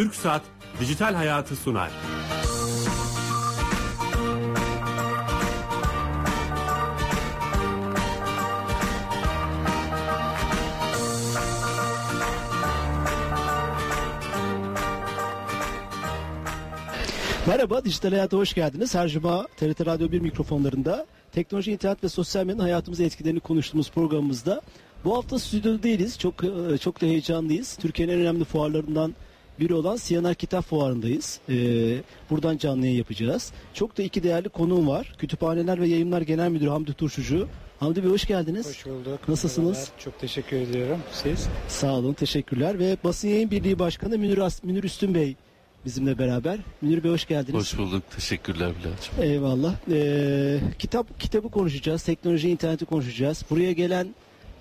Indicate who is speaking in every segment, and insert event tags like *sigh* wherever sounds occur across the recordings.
Speaker 1: Türk Saat Dijital Hayatı sunar.
Speaker 2: Merhaba, Dijital Hayat'a hoş geldiniz. Her cuma TRT Radyo 1 mikrofonlarında teknoloji, internet ve sosyal medyanın hayatımıza etkilerini konuştuğumuz programımızda bu hafta stüdyoda değiliz. Çok e, çok da heyecanlıyız. Türkiye'nin en önemli fuarlarından biri olan Siyanar Kitap Fuarı'ndayız. Ee, buradan canlı yayın yapacağız. Çok da iki değerli konuğum var. Kütüphaneler ve Yayınlar Genel Müdürü Hamdi Turşucu. Hamdi Bey hoş geldiniz.
Speaker 3: Hoş bulduk.
Speaker 2: Nasılsınız?
Speaker 3: Merhabalar. Çok teşekkür ediyorum. Siz?
Speaker 2: Sağ olun, teşekkürler. Ve Basın Yayın Birliği Başkanı Münir, As- Münir Üstün Bey bizimle beraber. Münir Bey hoş geldiniz.
Speaker 4: Hoş bulduk. Teşekkürler Bilal'cim.
Speaker 2: Eyvallah. Ee, kitap kitabı konuşacağız, teknoloji, interneti konuşacağız. Buraya gelen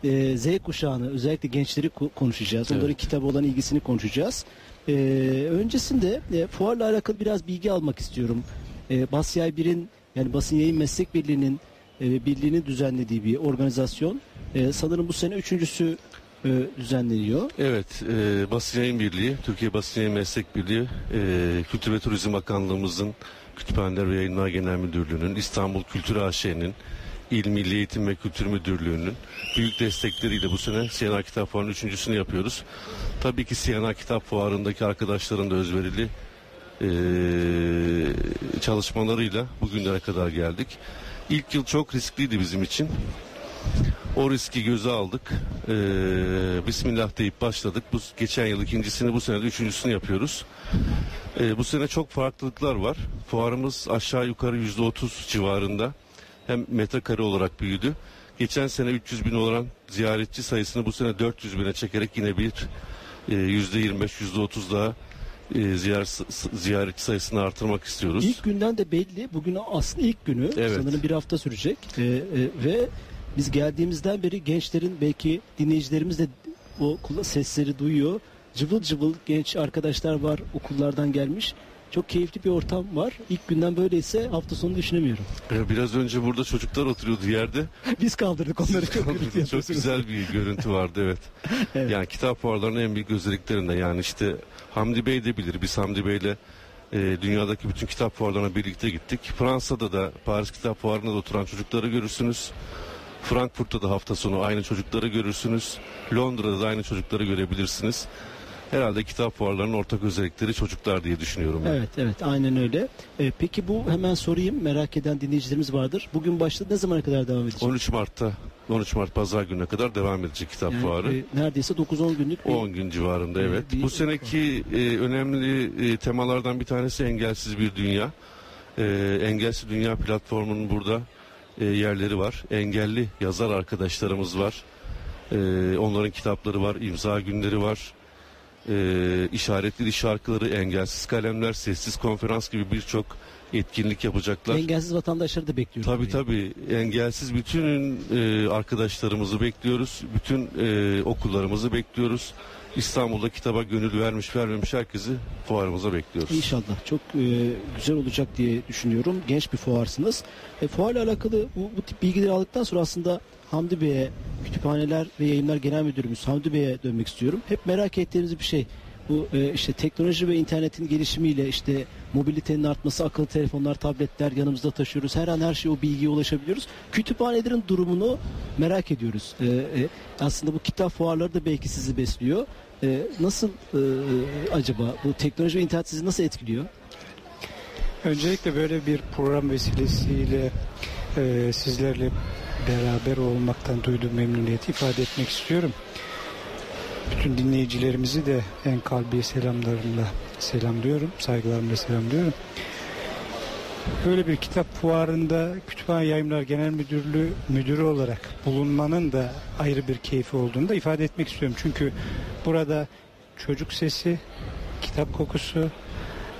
Speaker 2: e, Z kuşağını, özellikle gençleri ko- konuşacağız. Onların
Speaker 4: Evet.
Speaker 2: kitaba olan ilgisini konuşacağız. Ee, öncesinde e, fuarla alakalı biraz bilgi almak istiyorum. E, Basyay 1'in yani Basın Yayın Meslek Birliği'nin e, birliğinin düzenlediği bir organizasyon. E, sanırım bu sene üçüncüsü e, düzenleniyor.
Speaker 4: Evet, e, Basın Yayın Birliği, Türkiye Basın Yayın Meslek Birliği, e, Kültür ve Turizm Bakanlığımızın Kütüphaneler ve Yayınlar Genel Müdürlüğü'nün, İstanbul Kültür AŞ'nin, İl Milli Eğitim ve Kültür Müdürlüğü'nün büyük destekleriyle bu sene Siyanar Kitap Fuarı'nın üçüncüsünü yapıyoruz. Tabii ki Siyanar Kitap Fuarı'ndaki arkadaşların da özverili e, çalışmalarıyla bugünlere kadar geldik. İlk yıl çok riskliydi bizim için. O riski göze aldık. Ee, Bismillah deyip başladık. Bu geçen yıl ikincisini, bu sene de üçüncüsünü yapıyoruz. Ee, bu sene çok farklılıklar var. Fuarımız aşağı yukarı yüzde otuz civarında. Hem metrekare olarak büyüdü. Geçen sene 300 bin olan ziyaretçi sayısını bu sene 400 bine çekerek yine bir e, yüzde 25, yüzde 30 daha e, ziyaret, ziyaretçi sayısını artırmak istiyoruz.
Speaker 2: İlk günden de belli. Bugün aslında ilk günü.
Speaker 4: Evet.
Speaker 2: Sanırım bir hafta sürecek. Ee, e, ve biz geldiğimizden beri gençlerin belki dinleyicilerimiz de o sesleri duyuyor. Cıvıl cıvıl genç arkadaşlar var okullardan gelmiş. Çok keyifli bir ortam var. İlk günden böyleyse hafta sonu düşünemiyorum.
Speaker 4: Ee, Biraz önce burada çocuklar oturuyordu yerde. *laughs*
Speaker 2: Biz kaldırdık onları çok
Speaker 4: çok güzel bir görüntü vardı evet. *laughs*
Speaker 2: Evet.
Speaker 4: Yani kitap fuarlarının en büyük özelliklerinden yani işte Hamdi Bey de bilir. Biz Hamdi Bey'le e, dünyadaki bütün kitap fuarlarına birlikte gittik. Fransa'da da Paris Kitap Fuarı'nda da oturan çocukları görürsünüz. Frankfurt'ta da hafta sonu aynı çocukları görürsünüz. Londra'da da aynı çocukları görebilirsiniz. Herhalde kitap fuarlarının ortak özellikleri çocuklar diye düşünüyorum ben.
Speaker 2: Evet evet aynen öyle. Ee, peki bu hemen sorayım merak eden dinleyicilerimiz vardır. Bugün başladı ne zamana kadar devam edecek?
Speaker 4: 13 Mart'ta 13 Mart pazar gününe kadar devam edecek kitap
Speaker 2: Yani,
Speaker 4: fuarı.
Speaker 2: e, neredeyse 9-10 günlük bir
Speaker 4: 10 gün civarında evet.
Speaker 2: bir-
Speaker 4: Bu seneki e, önemli e, temalardan bir tanesi engelsiz bir dünya. E, engelsiz dünya platformunun burada e, yerleri var. Engelli yazar arkadaşlarımız var. E, onların kitapları var, imza günleri var. E, işaretli dil şarkıları, engelsiz kalemler, sessiz konferans gibi birçok etkinlik yapacaklar.
Speaker 2: engelsiz vatandaşları da bekliyoruz.
Speaker 4: Tabii
Speaker 2: buraya.
Speaker 4: tabii engelsiz bütün e, arkadaşlarımızı bekliyoruz. Bütün e, okullarımızı bekliyoruz. İstanbul'da kitaba gönül vermiş vermemiş herkesi fuarımıza bekliyoruz.
Speaker 2: İnşallah çok e, güzel olacak diye düşünüyorum. Genç bir fuarsınız. E, fuarla alakalı bu, bu tip bilgileri aldıktan sonra aslında Hamdi Bey'e, Kütüphaneler ve Yayınlar Genel Müdürümüz Hamdi Bey'e dönmek istiyorum. Hep merak ettiğimiz bir şey. Bu e, işte teknoloji ve internetin gelişimiyle işte mobilitenin artması, akıllı telefonlar, tabletler yanımızda taşıyoruz. Her an her şey o bilgiye ulaşabiliyoruz. Kütüphanelerin durumunu merak ediyoruz. E, e, aslında bu kitap fuarları da belki sizi besliyor. E, nasıl e, acaba bu teknoloji ve internet sizi nasıl etkiliyor?
Speaker 3: Öncelikle böyle bir program vesilesiyle e, sizlerle beraber olmaktan duyduğum memnuniyeti ifade etmek istiyorum. Bütün dinleyicilerimizi de en kalbi selamlarımla selamlıyorum, saygılarımla selamlıyorum. Böyle bir kitap fuarında Kütüphane Yayınlar Genel Müdürlüğü müdürü olarak bulunmanın da ayrı bir keyfi olduğunu da ifade etmek istiyorum. Çünkü burada çocuk sesi, kitap kokusu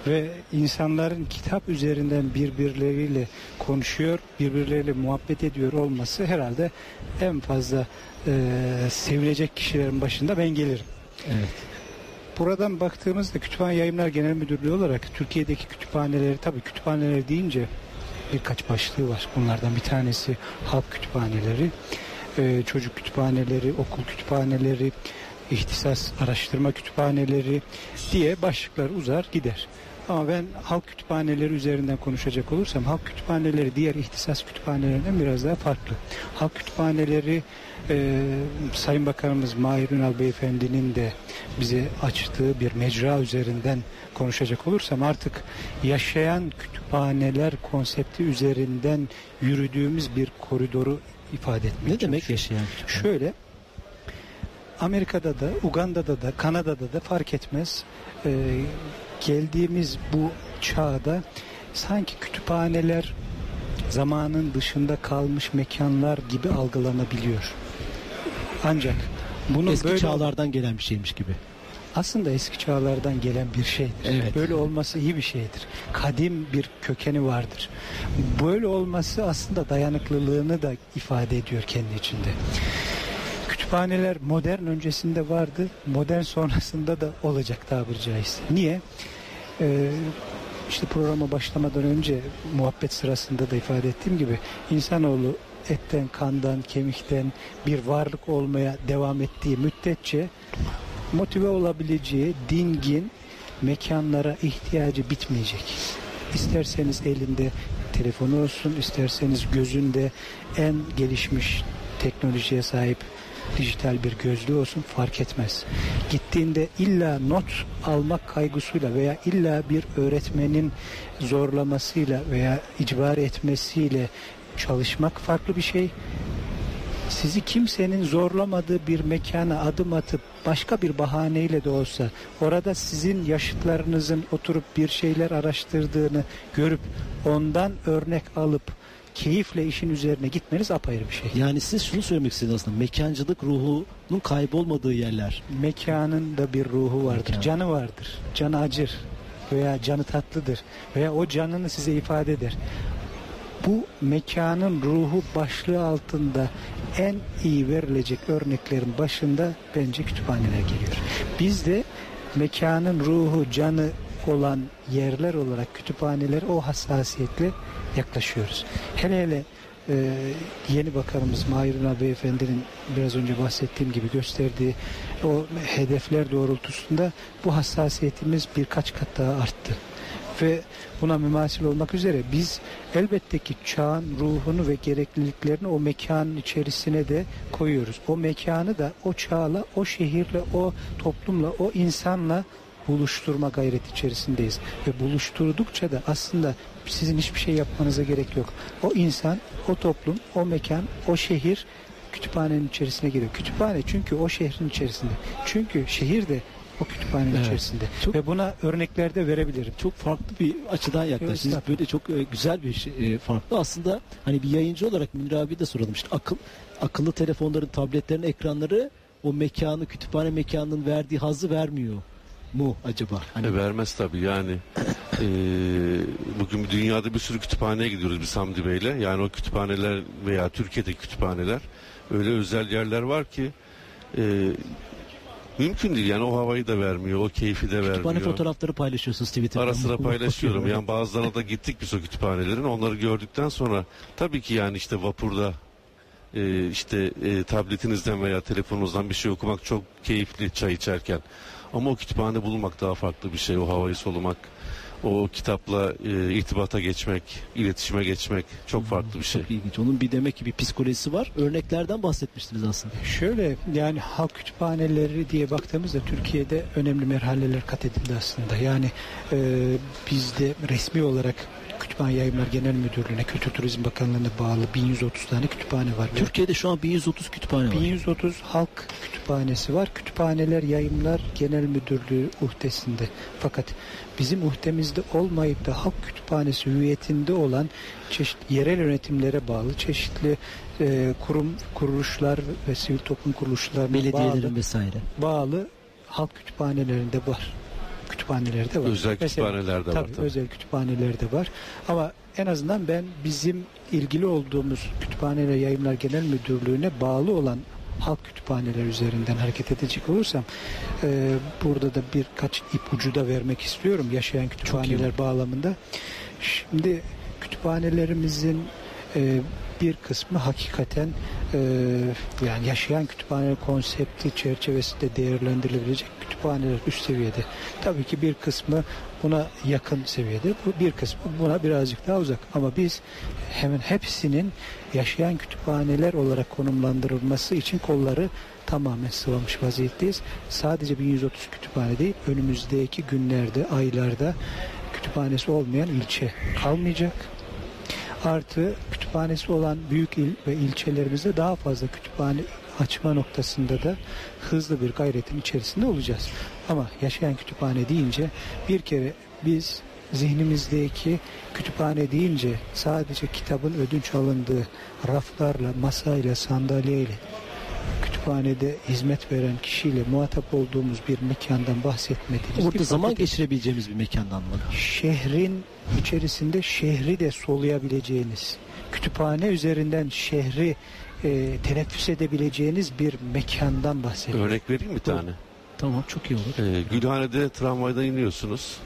Speaker 3: ve insanların kitap üzerinden birbirleriyle konuşuyor, birbirleriyle muhabbet ediyor olması herhalde en fazla eee, sevilecek kişilerin başında ben gelirim.
Speaker 2: Evet.
Speaker 3: Buradan baktığımızda Kütüphane Yayınlar Genel Müdürlüğü olarak Türkiye'deki kütüphaneleri tabii kütüphaneler deyince birkaç başlığı var. Bunlardan bir tanesi halk kütüphaneleri, e, çocuk kütüphaneleri, okul kütüphaneleri, ihtisas araştırma kütüphaneleri diye başlıklar uzar gider. Ama ben halk kütüphaneleri üzerinden konuşacak olursam halk kütüphaneleri diğer ihtisas kütüphanelerinden biraz daha farklı. Halk kütüphaneleri e, Sayın Bakanımız Mahir Ünal Beyefendi'nin de bize açtığı bir mecra üzerinden konuşacak olursam artık yaşayan kütüphaneler konsepti üzerinden yürüdüğümüz bir koridoru ifade etmeye
Speaker 2: Ne demek yaşayan kütüphane?
Speaker 3: Şöyle Amerika'da da, Uganda'da da, Kanada'da da fark etmez. Ee, geldiğimiz bu çağda sanki kütüphaneler zamanın dışında kalmış mekanlar gibi algılanabiliyor. Ancak bunun
Speaker 2: Eski
Speaker 3: böyle
Speaker 2: çağlardan gelen bir şeymiş gibi.
Speaker 3: aslında eski çağlardan gelen bir şeydir.
Speaker 2: Evet.
Speaker 3: Böyle olması iyi bir şeydir. Kadim bir kökeni vardır. Böyle olması aslında dayanıklılığını da ifade ediyor kendi içinde. Kütüphaneler modern öncesinde vardı, modern sonrasında da olacak tabiri caizse. Niye? Ee, işte programa başlamadan önce muhabbet sırasında da ifade ettiğim gibi insanoğlu etten, kandan, kemikten bir varlık olmaya devam ettiği müddetçe motive olabileceği dingin mekanlara ihtiyacı bitmeyecek. İsterseniz elinde telefonu olsun, isterseniz gözünde en gelişmiş teknolojiye sahip dijital bir gözlüğü olsun fark etmez. Gittiğinde illa not almak kaygısıyla veya illa bir öğretmenin zorlamasıyla veya icbar etmesiyle çalışmak farklı bir şey sizi kimsenin zorlamadığı bir mekana adım atıp başka bir bahaneyle de olsa orada sizin yaşıtlarınızın oturup bir şeyler araştırdığını görüp ondan örnek alıp keyifle işin üzerine gitmeniz apayrı bir şey.
Speaker 2: Yani siz şunu söylemek istediniz aslında. Mekancılık ruhunun kaybolmadığı yerler.
Speaker 3: Mekanın da bir ruhu vardır,
Speaker 2: Mekan.
Speaker 3: canı vardır. Canı acır veya canı tatlıdır veya o canını size ifade eder. Bu mekanın ruhu başlığı altında en iyi verilecek örneklerin başında bence kütüphaneler geliyor. Biz de mekanın ruhu, canı olan yerler olarak kütüphanelere o hassasiyetle yaklaşıyoruz. Hele hele e, yeni bakanımız Mahir Ünal Beyefendi'nin biraz önce bahsettiğim gibi gösterdiği o hedefler doğrultusunda bu hassasiyetimiz birkaç kat daha arttı. Ve buna mümasil olmak üzere biz elbette ki çağın ruhunu ve gerekliliklerini o mekanın içerisine de koyuyoruz. O mekanı da o çağla, o şehirle, o toplumla, o insanla buluşturma gayreti içerisindeyiz. Ve buluşturdukça da aslında sizin hiçbir şey yapmanıza gerek yok. O insan, o toplum, o mekan, o şehir kütüphanenin içerisine giriyor. Kütüphane çünkü o şehrin içerisinde. Çünkü şehir de o kütüphanenin
Speaker 2: Evet.
Speaker 3: içerisinde.
Speaker 2: Çok-
Speaker 3: Ve buna örnekler de verebilirim.
Speaker 2: Çok farklı bir açıdan yaklaştınız.
Speaker 3: Estağfurullah.
Speaker 2: Böyle çok e, güzel bir şey, e, farklı. Aslında hani bir yayıncı olarak Münir abi de soralım. İşte akıl, akıllı telefonların, tabletlerin ekranları o mekanı, kütüphane mekanının verdiği hazzı vermiyor mu acaba? Hani
Speaker 4: E, vermez tabii yani. e, bugün dünyada bir sürü kütüphaneye gidiyoruz biz Hamdi Bey'le. Yani o kütüphaneler veya Türkiye'deki kütüphaneler öyle özel yerler var ki e, mümkün değil. Yani o havayı da vermiyor, o keyfi de
Speaker 2: kütüphane
Speaker 4: vermiyor.
Speaker 2: fotoğrafları paylaşıyorsunuz Twitter'da.
Speaker 4: Ara sıra paylaşıyorum. Yani bazılarına da gittik biz o kütüphanelerin. Onları gördükten sonra tabii ki yani işte vapurda e, işte e, tabletinizden veya telefonunuzdan bir şey okumak çok keyifli çay içerken. Ama o kütüphane bulmak daha farklı bir şey. O havayı solumak, o kitapla e, irtibata geçmek, iletişime geçmek çok farklı bir şey.
Speaker 2: Çok ilginç. Onun bir demek ki bir psikolojisi var. Örneklerden bahsetmiştiniz aslında.
Speaker 3: Şöyle yani halk kütüphaneleri diye baktığımızda Türkiye'de önemli merhaleler kat edildi aslında. Yani e, bizde resmi olarak Kütüphane Yayınlar Genel Müdürlüğü'ne, Kültür Turizm Bakanlığı'na bağlı 1130 tane kütüphane var.
Speaker 2: Türkiye'de şu an 1130 kütüphane var.
Speaker 3: 1130 halk kütüphanesi var. Kütüphaneler Yayınlar Genel Müdürlüğü uhdesinde. Fakat bizim uhdemizde olmayıp da halk kütüphanesi hüviyetinde olan çeşitli yerel yönetimlere bağlı çeşitli e, kurum kuruluşlar ve sivil toplum kuruluşlarına
Speaker 2: Belediyelerin
Speaker 3: bağlı,
Speaker 2: vesaire.
Speaker 3: bağlı halk kütüphanelerinde var. Kütüphanelerde var.
Speaker 4: Özel kütüphaneler de var
Speaker 3: Tabii,
Speaker 4: tabii.
Speaker 3: özel kütüphaneler de var. Ama en azından ben bizim ilgili olduğumuz Kütüphaneler Yayınlar Genel Müdürlüğü'ne bağlı olan halk kütüphaneler üzerinden hareket edecek olursam e, burada da birkaç ipucu da vermek istiyorum yaşayan kütüphaneler bağlamında. Şimdi kütüphanelerimizin e, bir kısmı hakikaten e, yani yaşayan kütüphane konsepti çerçevesinde değerlendirilebilecek kütüphaneler üst seviyede. Tabii ki bir kısmı buna yakın seviyede, bir kısmı buna birazcık daha uzak. Ama biz hemen hepsinin yaşayan kütüphaneler olarak konumlandırılması için kolları tamamen sıvamış vaziyetteyiz. Sadece 1130 kütüphane değil, önümüzdeki günlerde, aylarda kütüphanesi olmayan ilçe kalmayacak. Artı kütüphanesi olan büyük il ve ilçelerimizde daha fazla kütüphane açma noktasında da hızlı bir gayretin içerisinde olacağız. Ama yaşayan kütüphane deyince bir kere biz zihnimizdeki kütüphane deyince sadece kitabın ödünç alındığı raflarla, masayla, sandalyeyle kütüphanede hizmet veren kişiyle muhatap olduğumuz bir mekandan bahsetmediğimiz
Speaker 2: Orada zaman geçirebileceğimiz bir mekandan mı?
Speaker 3: şehrin içerisinde şehri de soluyabileceğiniz, kütüphane üzerinden şehri e, teneffüs edebileceğiniz bir mekandan bahsediyoruz.
Speaker 4: Örnek vereyim bir tane.
Speaker 2: Tamam çok iyi olur.
Speaker 4: Ee, Gülhane'de tramvaydan iniyorsunuz.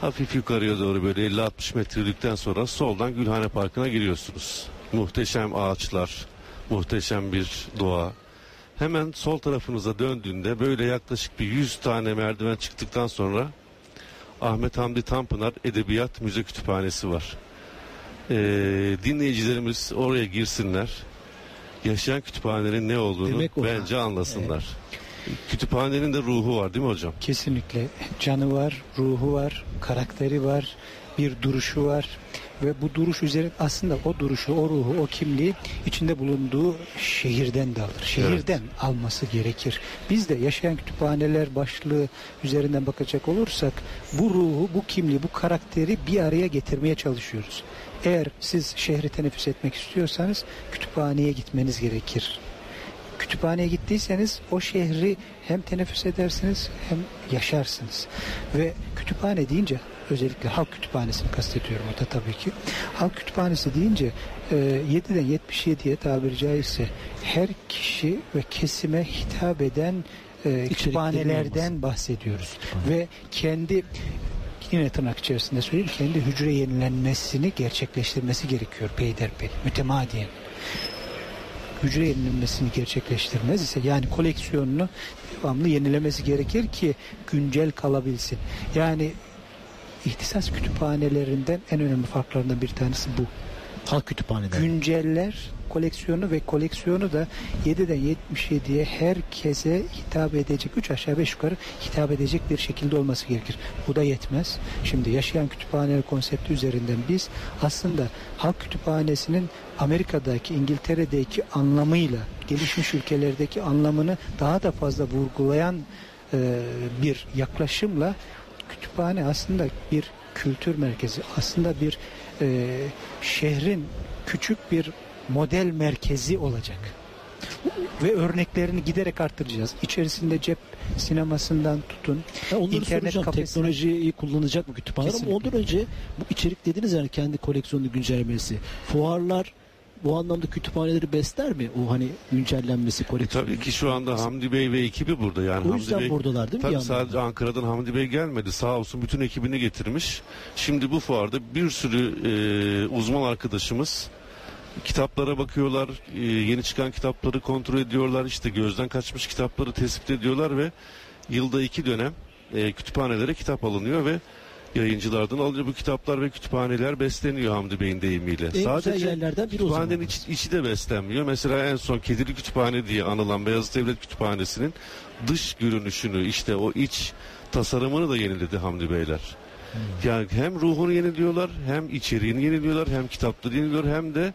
Speaker 4: Hafif yukarıya doğru böyle 50-60 metre yürüdükten sonra soldan Gülhane Parkı'na giriyorsunuz. Muhteşem ağaçlar, muhteşem bir doğa. Hemen sol tarafınıza döndüğünde böyle yaklaşık bir 100 tane merdiven çıktıktan sonra Ahmet Hamdi Tanpınar Edebiyat Müze Kütüphanesi var. Ee, dinleyicilerimiz oraya girsinler. Yaşayan kütüphanenin ne olduğunu
Speaker 2: Demek o.
Speaker 4: bence anlasınlar. Kütüphanenin de ruhu var değil mi hocam?
Speaker 3: Kesinlikle canı var, ruhu var, karakteri var, bir duruşu var ve bu duruş üzerine aslında o duruşu, o ruhu, o kimliği içinde bulunduğu şehirden de alır. Şehirden alması gerekir. Biz de yaşayan kütüphaneler başlığı üzerinden bakacak olursak bu ruhu, bu kimliği, bu karakteri bir araya getirmeye çalışıyoruz. Eğer siz şehri teneffüs etmek istiyorsanız kütüphaneye gitmeniz gerekir. Kütüphaneye gittiyseniz o şehri hem teneffüs edersiniz hem yaşarsınız. Ve kütüphane deyince özellikle halk kütüphanesini kastediyorum orada tabii ki. Halk kütüphanesi deyince e, 7'den 77'ye tabiri caizse her kişi ve kesime hitap eden e, kütüphanelerden bahsediyoruz. Ve kendi yine tırnak içerisinde söyleyeyim kendi hücre yenilenmesini gerçekleştirmesi gerekiyor peyderpey mütemadiyen hücre yenilenmesini gerçekleştirmez ise yani koleksiyonunu devamlı yenilemesi gerekir ki güncel kalabilsin. Yani ihtisas kütüphanelerinden en önemli farklarından bir tanesi bu.
Speaker 2: Halk kütüphaneden.
Speaker 3: Günceller koleksiyonu ve koleksiyonu da 7'den 77'ye herkese hitap edecek 3 aşağı 5 yukarı hitap edecek bir şekilde olması gerekir. Bu da yetmez. Şimdi yaşayan kütüphane konsepti üzerinden biz aslında halk kütüphanesinin Amerika'daki, İngiltere'deki anlamıyla gelişmiş ülkelerdeki anlamını daha da fazla vurgulayan bir yaklaşımla kütüphane aslında bir kültür merkezi, aslında bir e, şehrin küçük bir model merkezi olacak. Ve örneklerini giderek arttıracağız. İçerisinde cep sinemasından tutun,
Speaker 2: Ya onları
Speaker 3: internet
Speaker 2: soracağım.
Speaker 3: kafesine-
Speaker 2: Teknolojiyi kullanacak mı kütüphaneler ama ondan önce bu içerik dediniz yani kendi koleksiyonunu güncellemesi. Fuarlar bu anlamda kütüphaneleri besler mi? O hani güncellenmesi koleksiyonu.
Speaker 4: Tabii ki şu anda Hamdi Bey ve ekibi burada yani
Speaker 2: O
Speaker 4: Hamdi
Speaker 2: yüzden
Speaker 4: Bey
Speaker 2: buradalar değil mi?
Speaker 4: Tabii sadece Ankara'dan Hamdi Bey gelmedi. Sağ olsun bütün ekibini getirmiş. Şimdi bu fuarda bir sürü e, uzman arkadaşımız kitaplara bakıyorlar. e, yeni çıkan kitapları kontrol ediyorlar. işte gözden kaçmış kitapları tespit ediyorlar ve yılda iki dönem e, kütüphanelere kitap alınıyor ve yayıncılardan alınıyor bu kitaplar ve kütüphaneler besleniyor Hamdi Bey'in deyimiyle.
Speaker 2: En güzel yerlerden biri.
Speaker 4: Kütüphanenin iç- içi de beslenmiyor. Mesela en son Kedili Kütüphane diye anılan Beyazıt Devlet Kütüphanesi'nin dış görünüşünü işte o iç tasarımını da yeniledi Hamdi Beyler.
Speaker 2: Hmm.
Speaker 4: Yani hem ruhunu yeniliyorlar hem içeriğini yeniliyorlar hem kitapları yeniliyor hem de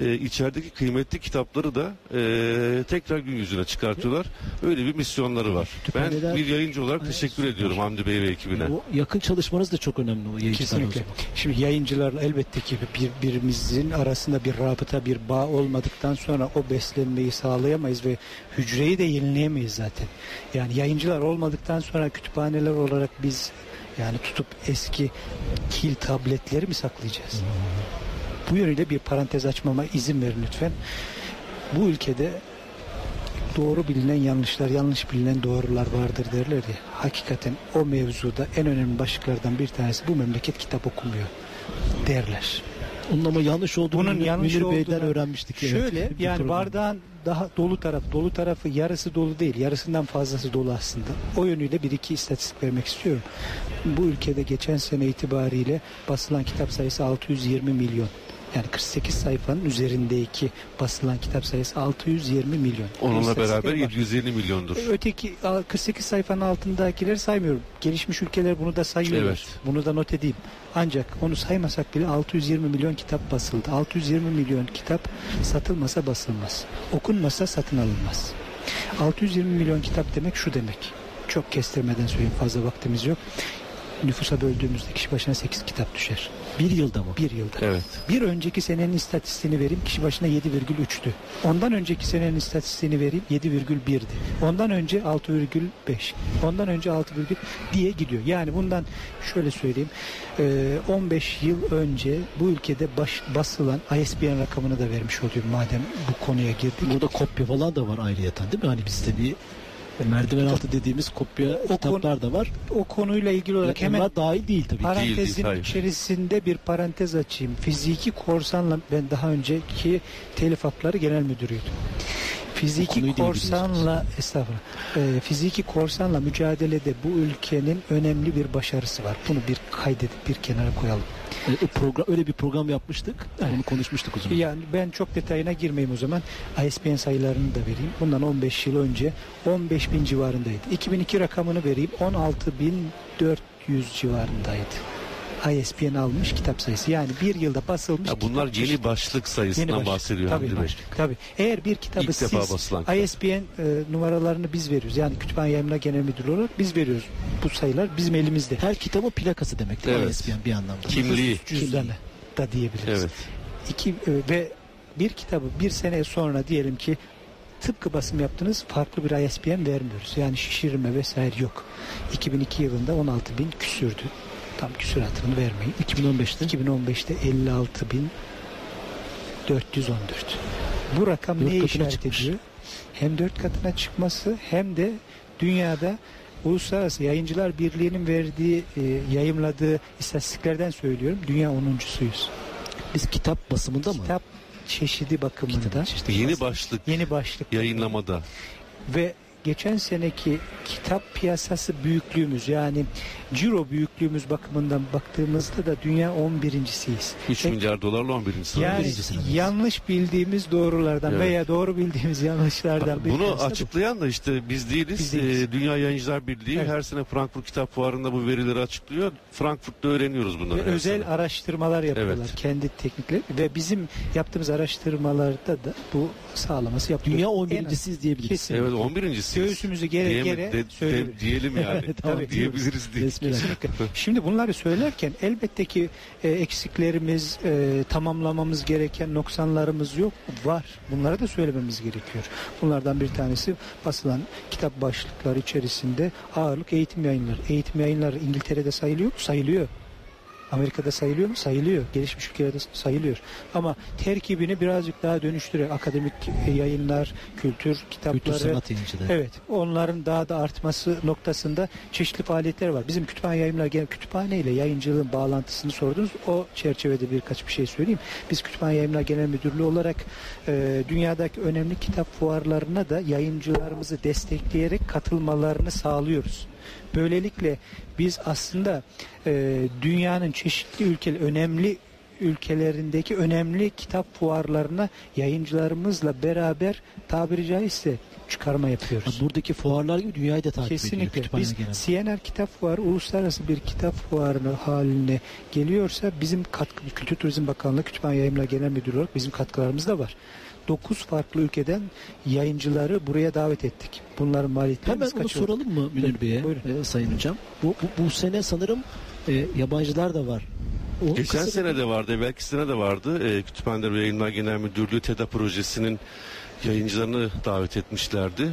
Speaker 4: e, içerideki kıymetli kitapları da e, tekrar gün yüzüne çıkartıyorlar. Öyle bir misyonları var. Ben bir yayıncı olarak teşekkür ediyorum Hamdi Bey ve ekibine.
Speaker 2: O yakın çalışmanız da çok önemli o yayıncılarla o
Speaker 3: Kesinlikle.
Speaker 2: zaman.
Speaker 3: Şimdi yayıncılarla elbette ki birbirimizin arasında bir rabıta, bir bağ olmadıktan sonra o beslenmeyi sağlayamayız ve hücreyi de yenileyemeyiz zaten. Yani yayıncılar olmadıktan sonra kütüphaneler olarak biz yani tutup eski kil tabletleri mi saklayacağız? Bu yönüyle bir parantez açmama izin verin lütfen. Bu ülkede doğru bilinen yanlışlar, yanlış bilinen doğrular vardır derler ya. Hakikaten o mevzuda en önemli başlıklardan bir tanesi bu memleket kitap okumuyor derler.
Speaker 2: Onun ama yanlış olduğunu
Speaker 3: Bunun
Speaker 2: Münir,
Speaker 3: yanlış
Speaker 2: Münir Bey'den öğrenmiştik. evet.
Speaker 3: Şöyle
Speaker 2: Bir
Speaker 3: yani
Speaker 2: program.
Speaker 3: bardağın daha dolu tarafı, dolu tarafı yarısı dolu değil, yarısından fazlası dolu aslında. O yönüyle bir iki istatistik vermek istiyorum. Bu ülkede geçen sene itibariyle basılan kitap sayısı 620 milyon. Yani 48 sayfanın üzerindeki basılan kitap sayısı 620 milyon.
Speaker 4: Onunla beraber
Speaker 3: var.
Speaker 4: 750 milyondur.
Speaker 3: Öteki a, 48 sayfanın altındakileri saymıyorum. Gelişmiş ülkeler bunu da sayıyorlar.
Speaker 4: Evet.
Speaker 3: Bunu da not edeyim. Ancak onu saymasak bile 620 milyon kitap basıldı. 620 milyon kitap satılmasa basılmaz. Okunmasa satın alınmaz. 620 milyon kitap demek şu demek. Çok kestirmeden söyleyeyim fazla vaktimiz yok. Nüfusa böldüğümüzde kişi başına 8 kitap düşer.
Speaker 2: Bir yılda mı?
Speaker 3: Bir yılda.
Speaker 4: Evet.
Speaker 3: Bir önceki senenin istatistiğini vereyim kişi başına 7,3'tü. Ondan önceki senenin istatistiğini vereyim 7,1'di. Ondan önce 6,5. Ondan önce 6, diye gidiyor. Yani bundan şöyle söyleyeyim. e, 15 yıl önce bu ülkede baş, basılan ISBN rakamını da vermiş olayım madem bu konuya girdik.
Speaker 2: Burada kopya falan da var ayrıyeten değil mi? Hani bizde bir merdiven altı dediğimiz kopya
Speaker 3: O
Speaker 2: kitaplar da var.
Speaker 3: O konuyla ilgili olarak
Speaker 2: Hemen
Speaker 3: hemen
Speaker 2: dahil değil tabii.
Speaker 3: Parantezin
Speaker 4: Değil, hayır.
Speaker 3: içerisinde bir parantez açayım. Fiziki korsanla ben daha önceki telif hakları genel müdürüydüm. Fiziki korsanla estağfurullah. Ee, fiziki korsanla mücadelede bu ülkenin önemli bir başarısı var. Bunu bir kaydedip bir kenara koyalım.
Speaker 2: E, program öyle bir program yapmıştık. Onu konuşmuştuk o zaman.
Speaker 3: Yani ben çok detayına girmeyeyim o zaman. ISBN sayılarını da vereyim. Bundan 15 yıl önce 15 bin civarındaydı. 2002 rakamını vereyim. 16.400 civarındaydı. ISBN almış kitap sayısı. Yani bir yılda basılmış
Speaker 4: Ya bunlar
Speaker 3: kitap
Speaker 4: yeni başlık sayısından
Speaker 3: Yeni başlık.
Speaker 4: bahsediyor
Speaker 3: Tabii,
Speaker 4: Hamdi
Speaker 3: tabii. Eğer bir kitabı
Speaker 4: İlk defa
Speaker 3: siz
Speaker 4: basılan kitap.
Speaker 3: ISBN e, numaralarını biz veriyoruz. Yani Kütüphane Yayınlar Genel Müdürlüğü olarak biz veriyoruz. Bu sayılar bizim elimizde.
Speaker 2: Her kitabın plakası demek değil?
Speaker 4: Evet.
Speaker 2: ISBN bir anlamda.
Speaker 4: Kimliği.
Speaker 3: Cüzdanı da diyebiliriz.
Speaker 4: Evet.
Speaker 3: İki, e, ve bir kitabı bir sene sonra diyelim ki tıpkı basım yaptınız farklı bir ISBN vermiyoruz. Yani şişirme vesaire yok. 2002 yılında 16 bin küsürdü. Tam küsuratını vermeyin.
Speaker 2: 2015'te
Speaker 3: 2015'te 56 bin 414. Bu rakam
Speaker 2: Dört
Speaker 3: ne işaret
Speaker 2: çıkmış.
Speaker 3: ediyor? Hem dört katına çıkması hem de dünyada Uluslararası Yayıncılar Birliği'nin verdiği, e, yayımladığı istatistiklerden söylüyorum. Dünya 10.suyuz.
Speaker 2: biz kitap basımında mı?
Speaker 3: Kitap çeşidi bakımında
Speaker 2: Kitap çeşidi.
Speaker 4: Yeni başlık
Speaker 3: yeni başlık
Speaker 4: yayınlamada.
Speaker 3: ve geçen seneki kitap piyasası büyüklüğümüz yani ciro büyüklüğümüz bakımından baktığımızda da dünya 11.siyiz.
Speaker 4: 3
Speaker 3: Ve
Speaker 4: milyar dolarla 11. sırada.
Speaker 3: Yani
Speaker 2: birinci sıradayız.
Speaker 3: yanlış bildiğimiz doğrulardan
Speaker 4: Evet.
Speaker 3: veya doğru bildiğimiz yanlışlardan
Speaker 4: Bunu
Speaker 3: de bu.
Speaker 4: açıklayan da işte biz değiliz.
Speaker 3: Biz değiliz.
Speaker 4: Ee, Dünya Yayıncılar Birliği
Speaker 3: Evet.
Speaker 4: her sene Frankfurt Kitap Fuarı'nda bu verileri açıklıyor. Frankfurt'ta öğreniyoruz bunları.
Speaker 3: Ve özel
Speaker 4: sene.
Speaker 3: araştırmalar yapıyorlar
Speaker 4: Evet.
Speaker 3: kendi teknikleri ve bizim yaptığımız araştırmalarda da bu sağlaması yapılıyor.
Speaker 2: Dünya
Speaker 3: En
Speaker 2: 11.siz diyebiliriz.
Speaker 3: Kesin.
Speaker 4: Evet 11.
Speaker 3: Göğsümüzü gere
Speaker 4: Diyeme-
Speaker 3: gere
Speaker 4: de- de- diyelim yani. *laughs*
Speaker 3: Tabii.
Speaker 4: Diyebiliriz diye.
Speaker 3: Kesinlikle. Şimdi bunları söylerken elbette ki e, eksiklerimiz, e, tamamlamamız gereken noksanlarımız yok. Var. Bunları da söylememiz gerekiyor. Bunlardan bir tanesi basılan kitap başlıkları içerisinde ağırlık eğitim yayınları. Eğitim yayınları İngiltere'de sayılıyor mu? Sayılıyor. Amerika'da sayılıyor mu? Sayılıyor. Gelişmiş ülkelerde sayılıyor. Ama terkibini birazcık daha dönüştürerek akademik yayınlar, kültür kitapları,
Speaker 2: Kültür sanat.
Speaker 3: Evet, onların daha da artması noktasında çeşitli faaliyetler var. Bizim kütüphane yayınlar genel kütüphane ile yayıncılığın bağlantısını sordunuz. O çerçevede birkaç bir şey söyleyeyim. Biz kütüphane yayınlar genel müdürlüğü olarak e, dünyadaki önemli kitap fuarlarına da yayıncılarımızı destekleyerek katılmalarını sağlıyoruz. Böylelikle biz aslında e, dünyanın çeşitli ülke önemli ülkelerindeki önemli kitap fuarlarına yayıncılarımızla beraber tabiri caizse çıkarma yapıyoruz.
Speaker 2: Ha, Buradaki fuarlar gibi dünyayı da takip ediyor.
Speaker 3: Kesinlikle. Biz
Speaker 2: genel.
Speaker 3: CNR Kitap Fuarı uluslararası bir kitap fuarı haline geliyorsa bizim katkı, Kültür Turizm Bakanlığı Kütüphane Yayınlar Genel Müdürü olarak bizim katkılarımız da var. 9 farklı ülkeden yayıncıları buraya davet ettik. Bunların maliyetleri
Speaker 2: Hemen onu
Speaker 3: kaçırdık.
Speaker 2: soralım mı Münir Bey'e
Speaker 3: Buyurun.
Speaker 2: e, Sayın Hocam? Bu, bu, bu sene sanırım e, yabancılar da var. O
Speaker 4: Geçen sene de vardı, belki sene de vardı. Ee, Kütüphaneler ve Yayınlar Genel Müdürlüğü TEDA projesinin yayıncılarını davet etmişlerdi.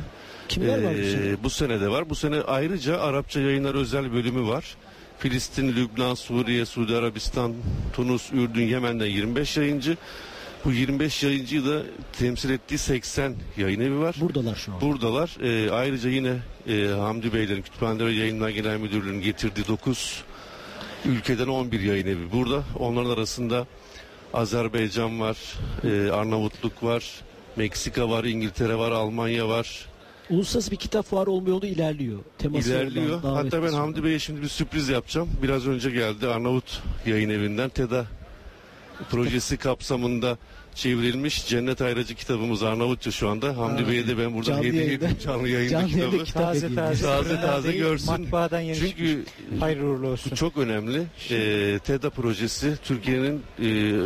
Speaker 2: Kimler var bu
Speaker 4: Ee,
Speaker 2: sene?
Speaker 4: bu sene de var. Bu sene ayrıca Arapça yayınlar özel bölümü var. Filistin, Lübnan, Suriye, Suudi Arabistan, Tunus, Ürdün, Yemen'den 25 yayıncı. Bu 25 yayıncıyı da temsil ettiği 80 yayın evi var.
Speaker 2: Buradalar şu an.
Speaker 4: Buradalar. Ee, ayrıca yine e, Hamdi Beylerin Kütüphaneler ve Yayınlar Genel Müdürlüğü'nün getirdiği 9 ülkeden 11 yayın evi burada. Onların arasında Azerbaycan var, e, Arnavutluk var, Meksika var, İngiltere var, Almanya var.
Speaker 2: Uluslararası bir kitap fuarı olma yolu ilerliyor. Teması
Speaker 4: İlerliyor.
Speaker 2: olan,
Speaker 4: Hatta ben. Hamdi Bey'e şimdi bir sürpriz yapacağım. Biraz önce geldi Arnavut yayın evinden TEDA projesi kapsamında çevrilmiş Cennet Ayracı kitabımız Arnavutça şu anda. Hamdi Bey'e de ben buradan
Speaker 2: Canlı
Speaker 4: hediye
Speaker 2: yayında.
Speaker 4: canlı yayında
Speaker 2: Canlı yayında
Speaker 4: kitabı.
Speaker 2: kitap
Speaker 3: Taze taze.
Speaker 4: Taze taze
Speaker 3: değil,
Speaker 4: görsün.
Speaker 3: Matbaadan yeni çıkmış.
Speaker 4: Çünkü
Speaker 3: Hayırlı uğurlu olsun.
Speaker 4: bu çok önemli. Ee, TEDA projesi Türkiye'nin e,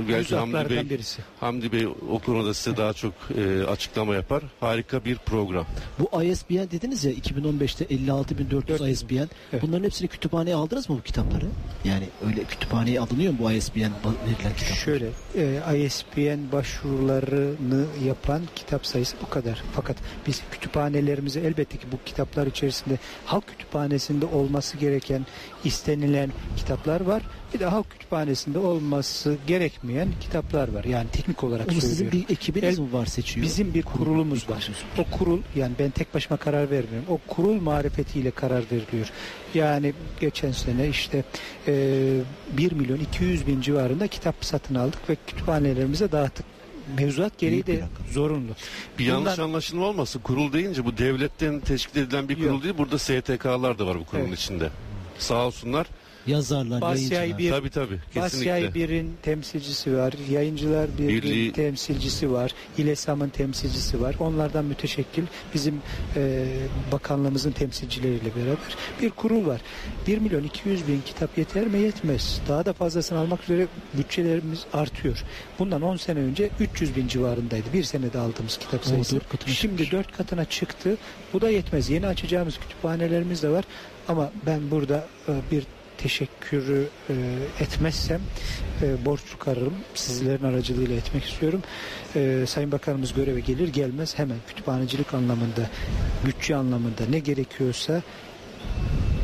Speaker 4: belki Hamdi Bey,
Speaker 3: birisi.
Speaker 4: Hamdi Bey o konuda size daha çok e, açıklama yapar. Harika bir program.
Speaker 2: Bu ISBN dediniz ya 2015'te 56.400 ISBN.
Speaker 3: Evet.
Speaker 2: Bunların hepsini kütüphaneye aldınız mı bu kitapları? Yani öyle kütüphaneye alınıyor mu bu ISBN verilen kitaplar?
Speaker 3: Şöyle e, ISBN başvurularını yapan kitap sayısı bu kadar. Fakat biz kütüphanelerimize elbette ki bu kitaplar içerisinde halk kütüphanesinde olması gereken istenilen kitaplar var. Bir de halk kütüphanesinde olması gerekmeyen kitaplar var. Yani teknik olarak
Speaker 2: sizin
Speaker 3: söylüyorum.
Speaker 2: bir ekibiniz
Speaker 3: El-
Speaker 2: mi var seçiyor?
Speaker 3: Bizim bir kurulumuz var. O kurul yani ben tek başıma karar vermiyorum. O kurul marifetiyle karar veriliyor. Yani geçen sene işte e, 1 milyon 200 bin civarında kitap satın aldık ve kütüphanelerimize dağıttık. Mevzuat gereği de zorunlu.
Speaker 4: Bir yanlış
Speaker 3: Bundan-
Speaker 4: anlaşılma olmasın. Kurul deyince bu devletten teşkil edilen bir kurul
Speaker 3: Yok.
Speaker 4: değil. Burada STK'lar da var bu kurulun
Speaker 3: Evet.
Speaker 4: içinde. Sağ olsunlar.
Speaker 2: Yazarlar, yayıncılar.
Speaker 3: bir
Speaker 4: Tabii tabii.
Speaker 3: Basyay. Bir'in temsilcisi var, Yayıncılar Birliği
Speaker 4: Birliği-
Speaker 3: temsilcisi var, İLESAM'ın temsilcisi var. Onlardan müteşekkil bizim e, bakanlığımızın temsilcileriyle beraber bir kurul var. 1 milyon 200 bin kitap yeter mi? Yetmez. Daha da fazlasını almak üzere bütçelerimiz artıyor. Bundan 10 sene önce 300 bin civarındaydı. Bir senede aldığımız kitap
Speaker 2: O
Speaker 3: sayısı. Şimdi
Speaker 2: çıkmış.
Speaker 3: 4 katına çıktı. Bu da yetmez. Yeni açacağımız kütüphanelerimiz de var. Ama ben burada e, bir teşekkürü e, etmezsem e, borç çıkarırım. Sizlerin aracılığıyla etmek istiyorum. E, Sayın Bakanımız göreve gelir gelmez hemen kütüphanecilik anlamında, bütçe anlamında ne gerekiyorsa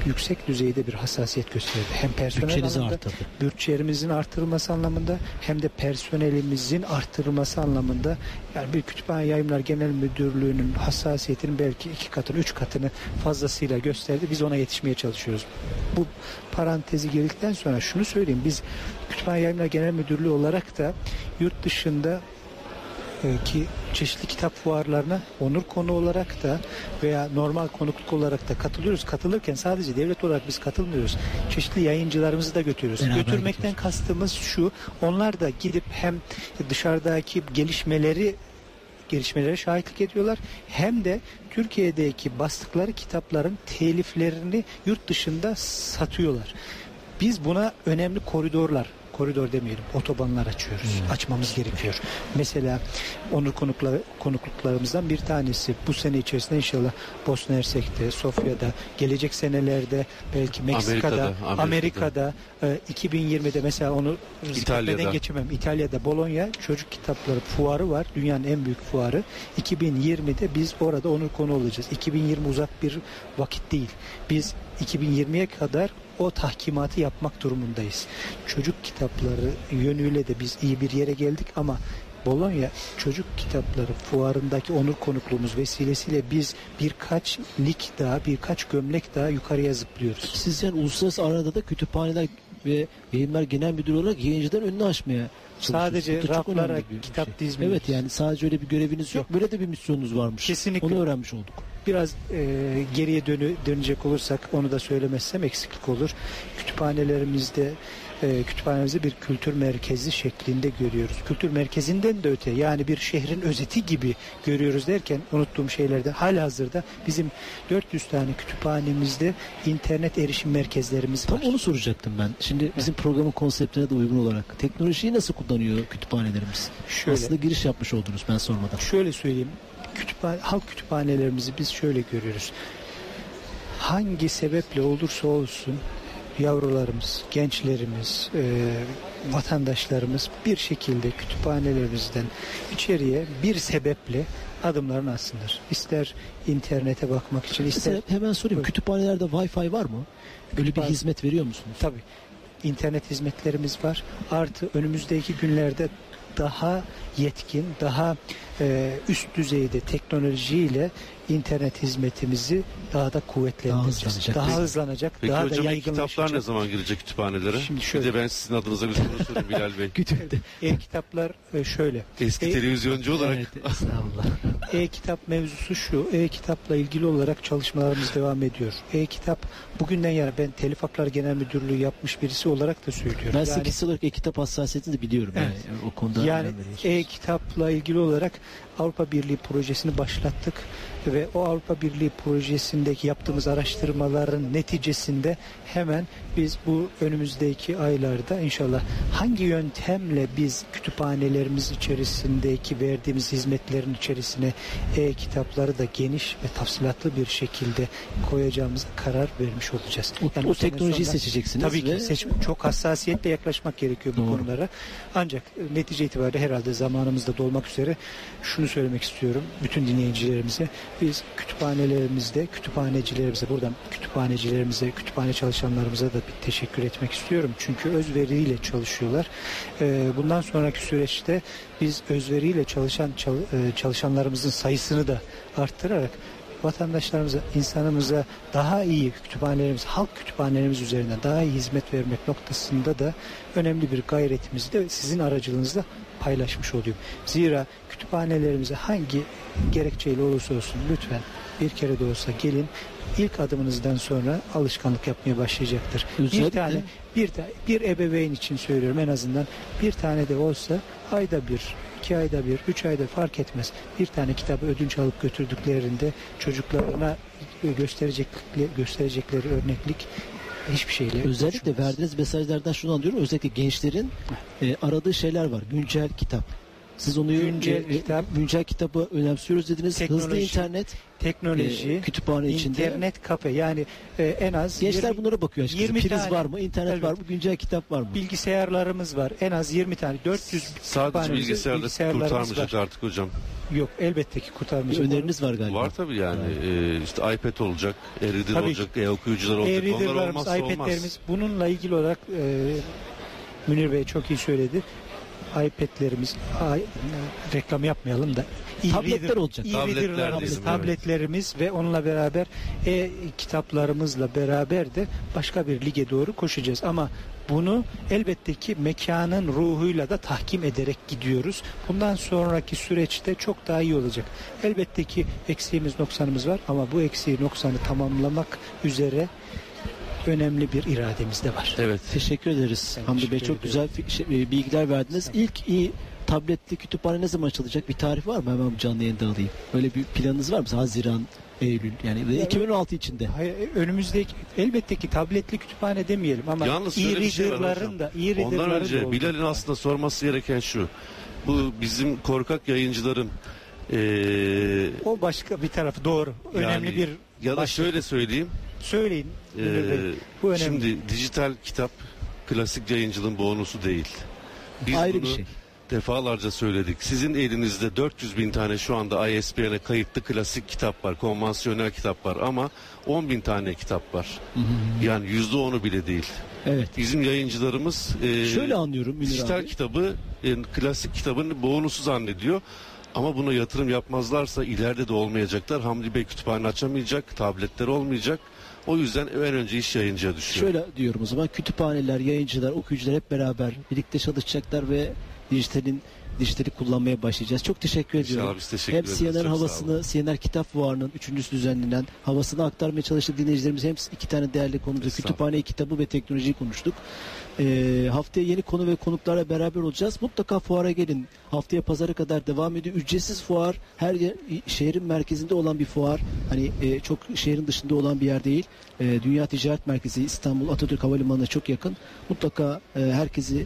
Speaker 3: yüksek düzeyde bir hassasiyet gösterdi. Hem personel
Speaker 2: Bütçenizi
Speaker 3: anlamında,
Speaker 2: arttırdı.
Speaker 3: bütçelerimizin artırılması anlamında hem de personelimizin artırılması anlamında yani bir kütüphane yayınlar genel müdürlüğünün hassasiyetinin belki iki katını üç katını fazlasıyla gösterdi. Biz ona yetişmeye çalışıyoruz. Bu parantezi girdikten sonra şunu söyleyeyim. Biz kütüphane yayınlar genel müdürlüğü olarak da yurt dışında ki çeşitli kitap fuarlarına onur konu olarak da veya normal konukluk olarak da katılıyoruz. Katılırken sadece devlet olarak biz katılmıyoruz. Çeşitli yayıncılarımızı da götürüyoruz.
Speaker 2: Beraber
Speaker 3: Götürmekten
Speaker 2: gidiyoruz.
Speaker 3: kastımız şu. Onlar da gidip hem dışarıdaki gelişmeleri gelişmelere şahitlik ediyorlar. Hem de Türkiye'deki bastıkları kitapların teliflerini yurt dışında satıyorlar. Biz buna önemli koridorlar koridor demeyelim otobanlar açıyoruz. Açmamız gerekiyor. Mesela onur konukları, konukluklarımızdan bir tanesi bu sene içerisinde inşallah Bosna Hersek'te, Sofya'da, gelecek senelerde belki Meksika'da,
Speaker 4: Amerika'da,
Speaker 3: Amerika'da, e, 2020'de mesela onu
Speaker 4: İtalya'da.
Speaker 3: geçemem. İtalya'da Bologna çocuk kitapları fuarı var. Dünyanın en büyük fuarı. 2020'de biz orada onur konu olacağız. 2020 uzak bir vakit değil. Biz 2020'ye kadar o tahkimatı yapmak durumundayız. Çocuk kitapları yönüyle de biz iyi bir yere geldik ama Bologna çocuk kitapları fuarındaki onur konukluğumuz vesilesiyle biz birkaç lig daha, birkaç gömlek daha yukarıya zıplıyoruz.
Speaker 2: Siz yani uluslararası arada da kütüphaneler ve yayınlar genel müdürü olarak yayıncıların önünü açmaya.
Speaker 3: Sadece raflara
Speaker 2: bir
Speaker 3: kitap
Speaker 2: şey.
Speaker 3: dizmiyoruz.
Speaker 2: Evet yani sadece öyle bir göreviniz yok. Böyle de bir misyonunuz varmış.
Speaker 3: Kesinlikle.
Speaker 2: Onu öğrenmiş olduk.
Speaker 3: Biraz e, geriye dönü, dönecek olursak onu da söylemezsem eksiklik olur. Kütüphanelerimizde e, kütüphanemizi bir kültür merkezi şeklinde görüyoruz. Kültür merkezinden de öte yani bir şehrin özeti gibi görüyoruz derken unuttuğum şeylerden hala hazırda bizim 400 tane kütüphanemizde internet erişim merkezlerimiz var.
Speaker 2: Tam onu soracaktım ben. Şimdi bizim programın konseptine de uygun olarak teknolojiyi nasıl kullanıyor kütüphanelerimiz?
Speaker 3: Şöyle.
Speaker 2: Aslında giriş yapmış oldunuz ben sormadan.
Speaker 3: Şöyle söyleyeyim. Kütüphane, halk kütüphanelerimizi biz şöyle görüyoruz. Hangi sebeple olursa olsun yavrularımız, gençlerimiz, e, vatandaşlarımız bir şekilde kütüphanelerimizden içeriye bir sebeple adımlarını atsınlar. İster internete bakmak için, ister
Speaker 2: Mesela hemen sorayım.
Speaker 3: Buyurun.
Speaker 2: Kütüphanelerde Wi-Fi var mı? Böyle bir hizmet veriyor musunuz?
Speaker 3: Tabii. internet hizmetlerimiz var. Artı önümüzdeki günlerde daha yetkin, daha e, üst düzeyde teknolojiyle internet hizmetimizi daha da kuvvetlendireceğiz.
Speaker 2: Daha hızlanacak.
Speaker 3: Daha hızlanacak,
Speaker 4: Peki
Speaker 3: daha da
Speaker 4: hocam ilk kitaplar ne
Speaker 3: yaygınlaşacak.
Speaker 4: zaman girecek kütüphanelere?
Speaker 3: Şimdi
Speaker 4: Bir
Speaker 3: şöyle-
Speaker 4: de ben sizin adınıza bir soru sorayım Bilal Bey. *laughs*
Speaker 3: E-kitaplar e, şöyle.
Speaker 4: Eski
Speaker 3: E-
Speaker 4: televizyoncu olarak
Speaker 2: Evet, estağfurullah. *laughs*
Speaker 3: E-kitap mevzusu şu. E-kitapla ilgili olarak çalışmalarımız devam ediyor. E-kitap bugünden yana ben Telif Hakları Genel Müdürlüğü yapmış birisi olarak da söylüyorum.
Speaker 2: Ben
Speaker 3: Yani-
Speaker 2: 8 olarak e-kitap hassasiyetini de biliyorum.
Speaker 3: Evet.
Speaker 2: Yani. O konuda
Speaker 3: Yani e-kitapla ilgili olarak Avrupa Birliği projesini başlattık ve o Avrupa Birliği projesindeki yaptığımız araştırmaların neticesinde hemen biz bu önümüzdeki aylarda inşallah hangi yöntemle biz kütüphanelerimiz içerisindeki verdiğimiz hizmetlerin içerisine e-kitapları da geniş ve tafsilatlı bir şekilde koyacağımıza karar vermiş olacağız.
Speaker 2: O-
Speaker 3: Yani
Speaker 2: o
Speaker 3: sene
Speaker 2: teknolojiyi
Speaker 3: sonunda-
Speaker 2: seçeceksiniz
Speaker 3: Tabii ki seç, çok hassasiyetle yaklaşmak gerekiyor bu
Speaker 2: Doğru.
Speaker 3: konulara. Ancak e, netice itibariyle herhalde zamanımızda dolmak üzere şunu söylemek istiyorum bütün dinleyicilerimize. Biz kütüphanelerimizde, kütüphanecilerimize, buradan kütüphanecilerimize, kütüphane çalışanlarımıza da bir teşekkür etmek istiyorum. Çünkü özveriyle çalışıyorlar. E, Bundan sonraki süreçte biz özveriyle çalışan çal- e, çalışanlarımızın sayısını da arttırarak vatandaşlarımıza, insanımıza daha iyi kütüphanelerimiz, halk kütüphanelerimiz üzerinden daha iyi hizmet vermek noktasında da önemli bir gayretimizi de sizin aracılığınızla paylaşmış oluyorum. Zira kütüphanelerimize hangi gerekçeyle olursa olsun lütfen bir kere de olsa gelin ilk adımınızdan sonra alışkanlık yapmaya başlayacaktır. Bir
Speaker 2: Özellikle-
Speaker 3: tane bir de bir ebeveyn için söylüyorum en azından bir tane de olsa ayda bir iki ayda bir, üç ayda fark etmez. Bir tane kitabı ödünç alıp götürdüklerinde çocuklarına gösterecek, gösterecekleri örneklik hiçbir şeyle
Speaker 2: Özellikle
Speaker 3: ölçülmez.
Speaker 2: verdiğiniz mesajlardan şunu anlıyorum. Özellikle gençlerin e, aradığı şeyler var. Güncel kitap. Siz onu
Speaker 3: Güncel
Speaker 2: e, e,
Speaker 3: kitap.
Speaker 2: güncel kitabı önemsiyoruz dediniz. Hızlı internet,
Speaker 3: teknoloji,
Speaker 2: e, kütüphane içinde.
Speaker 3: internet kafe yani e, en az
Speaker 2: Gençler
Speaker 3: 20
Speaker 2: bunlara bakıyor açıkçası.
Speaker 3: 20
Speaker 2: Priz
Speaker 3: tane-
Speaker 2: var mı? internet
Speaker 3: Evet.
Speaker 2: var mı? Güncel kitap var mı?
Speaker 3: bilgisayarlarımız var. En az 20 tane 400
Speaker 4: sadece bilgisayarda kurtarmayacak
Speaker 3: var.
Speaker 4: artık hocam.
Speaker 3: Yok elbette ki kurtarmayacak.
Speaker 2: Öneriniz var galiba.
Speaker 4: Var tabii yani. Ee, işte iPad olacak, e-reader
Speaker 3: Tabii
Speaker 4: olacak, e-okuyucular olacak. Onlar
Speaker 3: E-reader'larımız,
Speaker 4: olmazsa olmaz.
Speaker 3: iPad'lerimiz bununla ilgili olarak e, Münir Bey çok iyi söyledi. iPad'lerimiz ay, reklam yapmayalım da
Speaker 2: Tabletler olacak.
Speaker 4: Tabletler
Speaker 3: e-reader'larımız,
Speaker 4: diyelim, evet.
Speaker 3: tabletlerimiz ve onunla beraber e-kitaplarımızla beraber de başka bir lige doğru koşacağız. Ama bunu elbette ki mekanın ruhuyla da tahkim ederek gidiyoruz. Bundan sonraki süreçte çok daha iyi olacak. Elbette ki eksiğimiz, noksanımız var ama bu eksiği, noksanı tamamlamak üzere önemli bir irademiz de var.
Speaker 4: Evet.
Speaker 2: Teşekkür ederiz
Speaker 3: Ben
Speaker 2: Hamdi Bey. Çok güzel şey- e, bilgiler verdiniz. İlk iyi tabletli kütüphane ne zaman açılacak? Bir tarih var mı? Hemen bu canlı yayında alayım. Öyle bir planınız var mı? Haziran, Eylül yani
Speaker 3: Ya,
Speaker 2: 2016 içinde.
Speaker 3: Hayır, önümüzdeki elbette ki tabletli kütüphane demeyelim ama
Speaker 4: Yalnız
Speaker 3: iyi
Speaker 4: bir şey var
Speaker 3: reader'ların da iyi
Speaker 4: Ondan
Speaker 3: reader'ların da
Speaker 4: önce. Bilal'in aslında sorması gereken şu. Bu bizim korkak yayıncıların ee,
Speaker 3: o başka bir tarafı doğru. Önemli
Speaker 4: Yani
Speaker 3: bir
Speaker 4: ya da
Speaker 3: başlık.
Speaker 4: şöyle söyleyeyim.
Speaker 3: Söyleyin.
Speaker 4: ee,
Speaker 3: bu önemli.
Speaker 4: şimdi dijital kitap klasik yayıncılığın bonusu değil. Biz
Speaker 2: Ayrı
Speaker 4: bunu
Speaker 2: bir şey.
Speaker 4: defalarca söyledik. Sizin elinizde 400 bin tane şu anda ISBN'e kayıtlı klasik kitap var, konvansiyonel kitap var ama 10 bin tane kitap var. Yani yüzde onu bile değil.
Speaker 2: Evet.
Speaker 4: Bizim yayıncılarımız e,
Speaker 2: Şöyle anlıyorum Münir
Speaker 4: dijital
Speaker 2: abi.
Speaker 4: kitabı e, klasik kitabın bonusu zannediyor. Ama buna yatırım yapmazlarsa ileride de olmayacaklar. Hamdi Bey kütüphane açamayacak, tabletler olmayacak. O yüzden en önce iş yayıncıya düşüyor.
Speaker 2: Şöyle diyorum o zaman kütüphaneler, yayıncılar, okuyucular hep beraber birlikte çalışacaklar ve dijitalin dijitali kullanmaya başlayacağız. Çok teşekkür ediyorum.
Speaker 4: İnşallah biz teşekkür
Speaker 2: hem
Speaker 4: sağ
Speaker 2: havasını. CNR Kitap Fuarı'nın üçüncüsü düzenlenen havasını aktarmaya çalıştık dinleyicilerimiz. Hem iki tane değerli
Speaker 4: Estağfurullah.
Speaker 2: kütüphane kitabı ve teknolojiyi konuştuk. Ee, haftaya yeni konu ve konuklarla beraber olacağız. Mutlaka fuara gelin. Haftaya pazara kadar devam ediyor. Ücretsiz fuar. Her yer, şehrin merkezinde olan bir fuar. Hani e, çok şehrin dışında olan bir yer değil. E, Dünya Ticaret Merkezi İstanbul Atatürk Havalimanı'na çok yakın. Mutlaka e, herkesi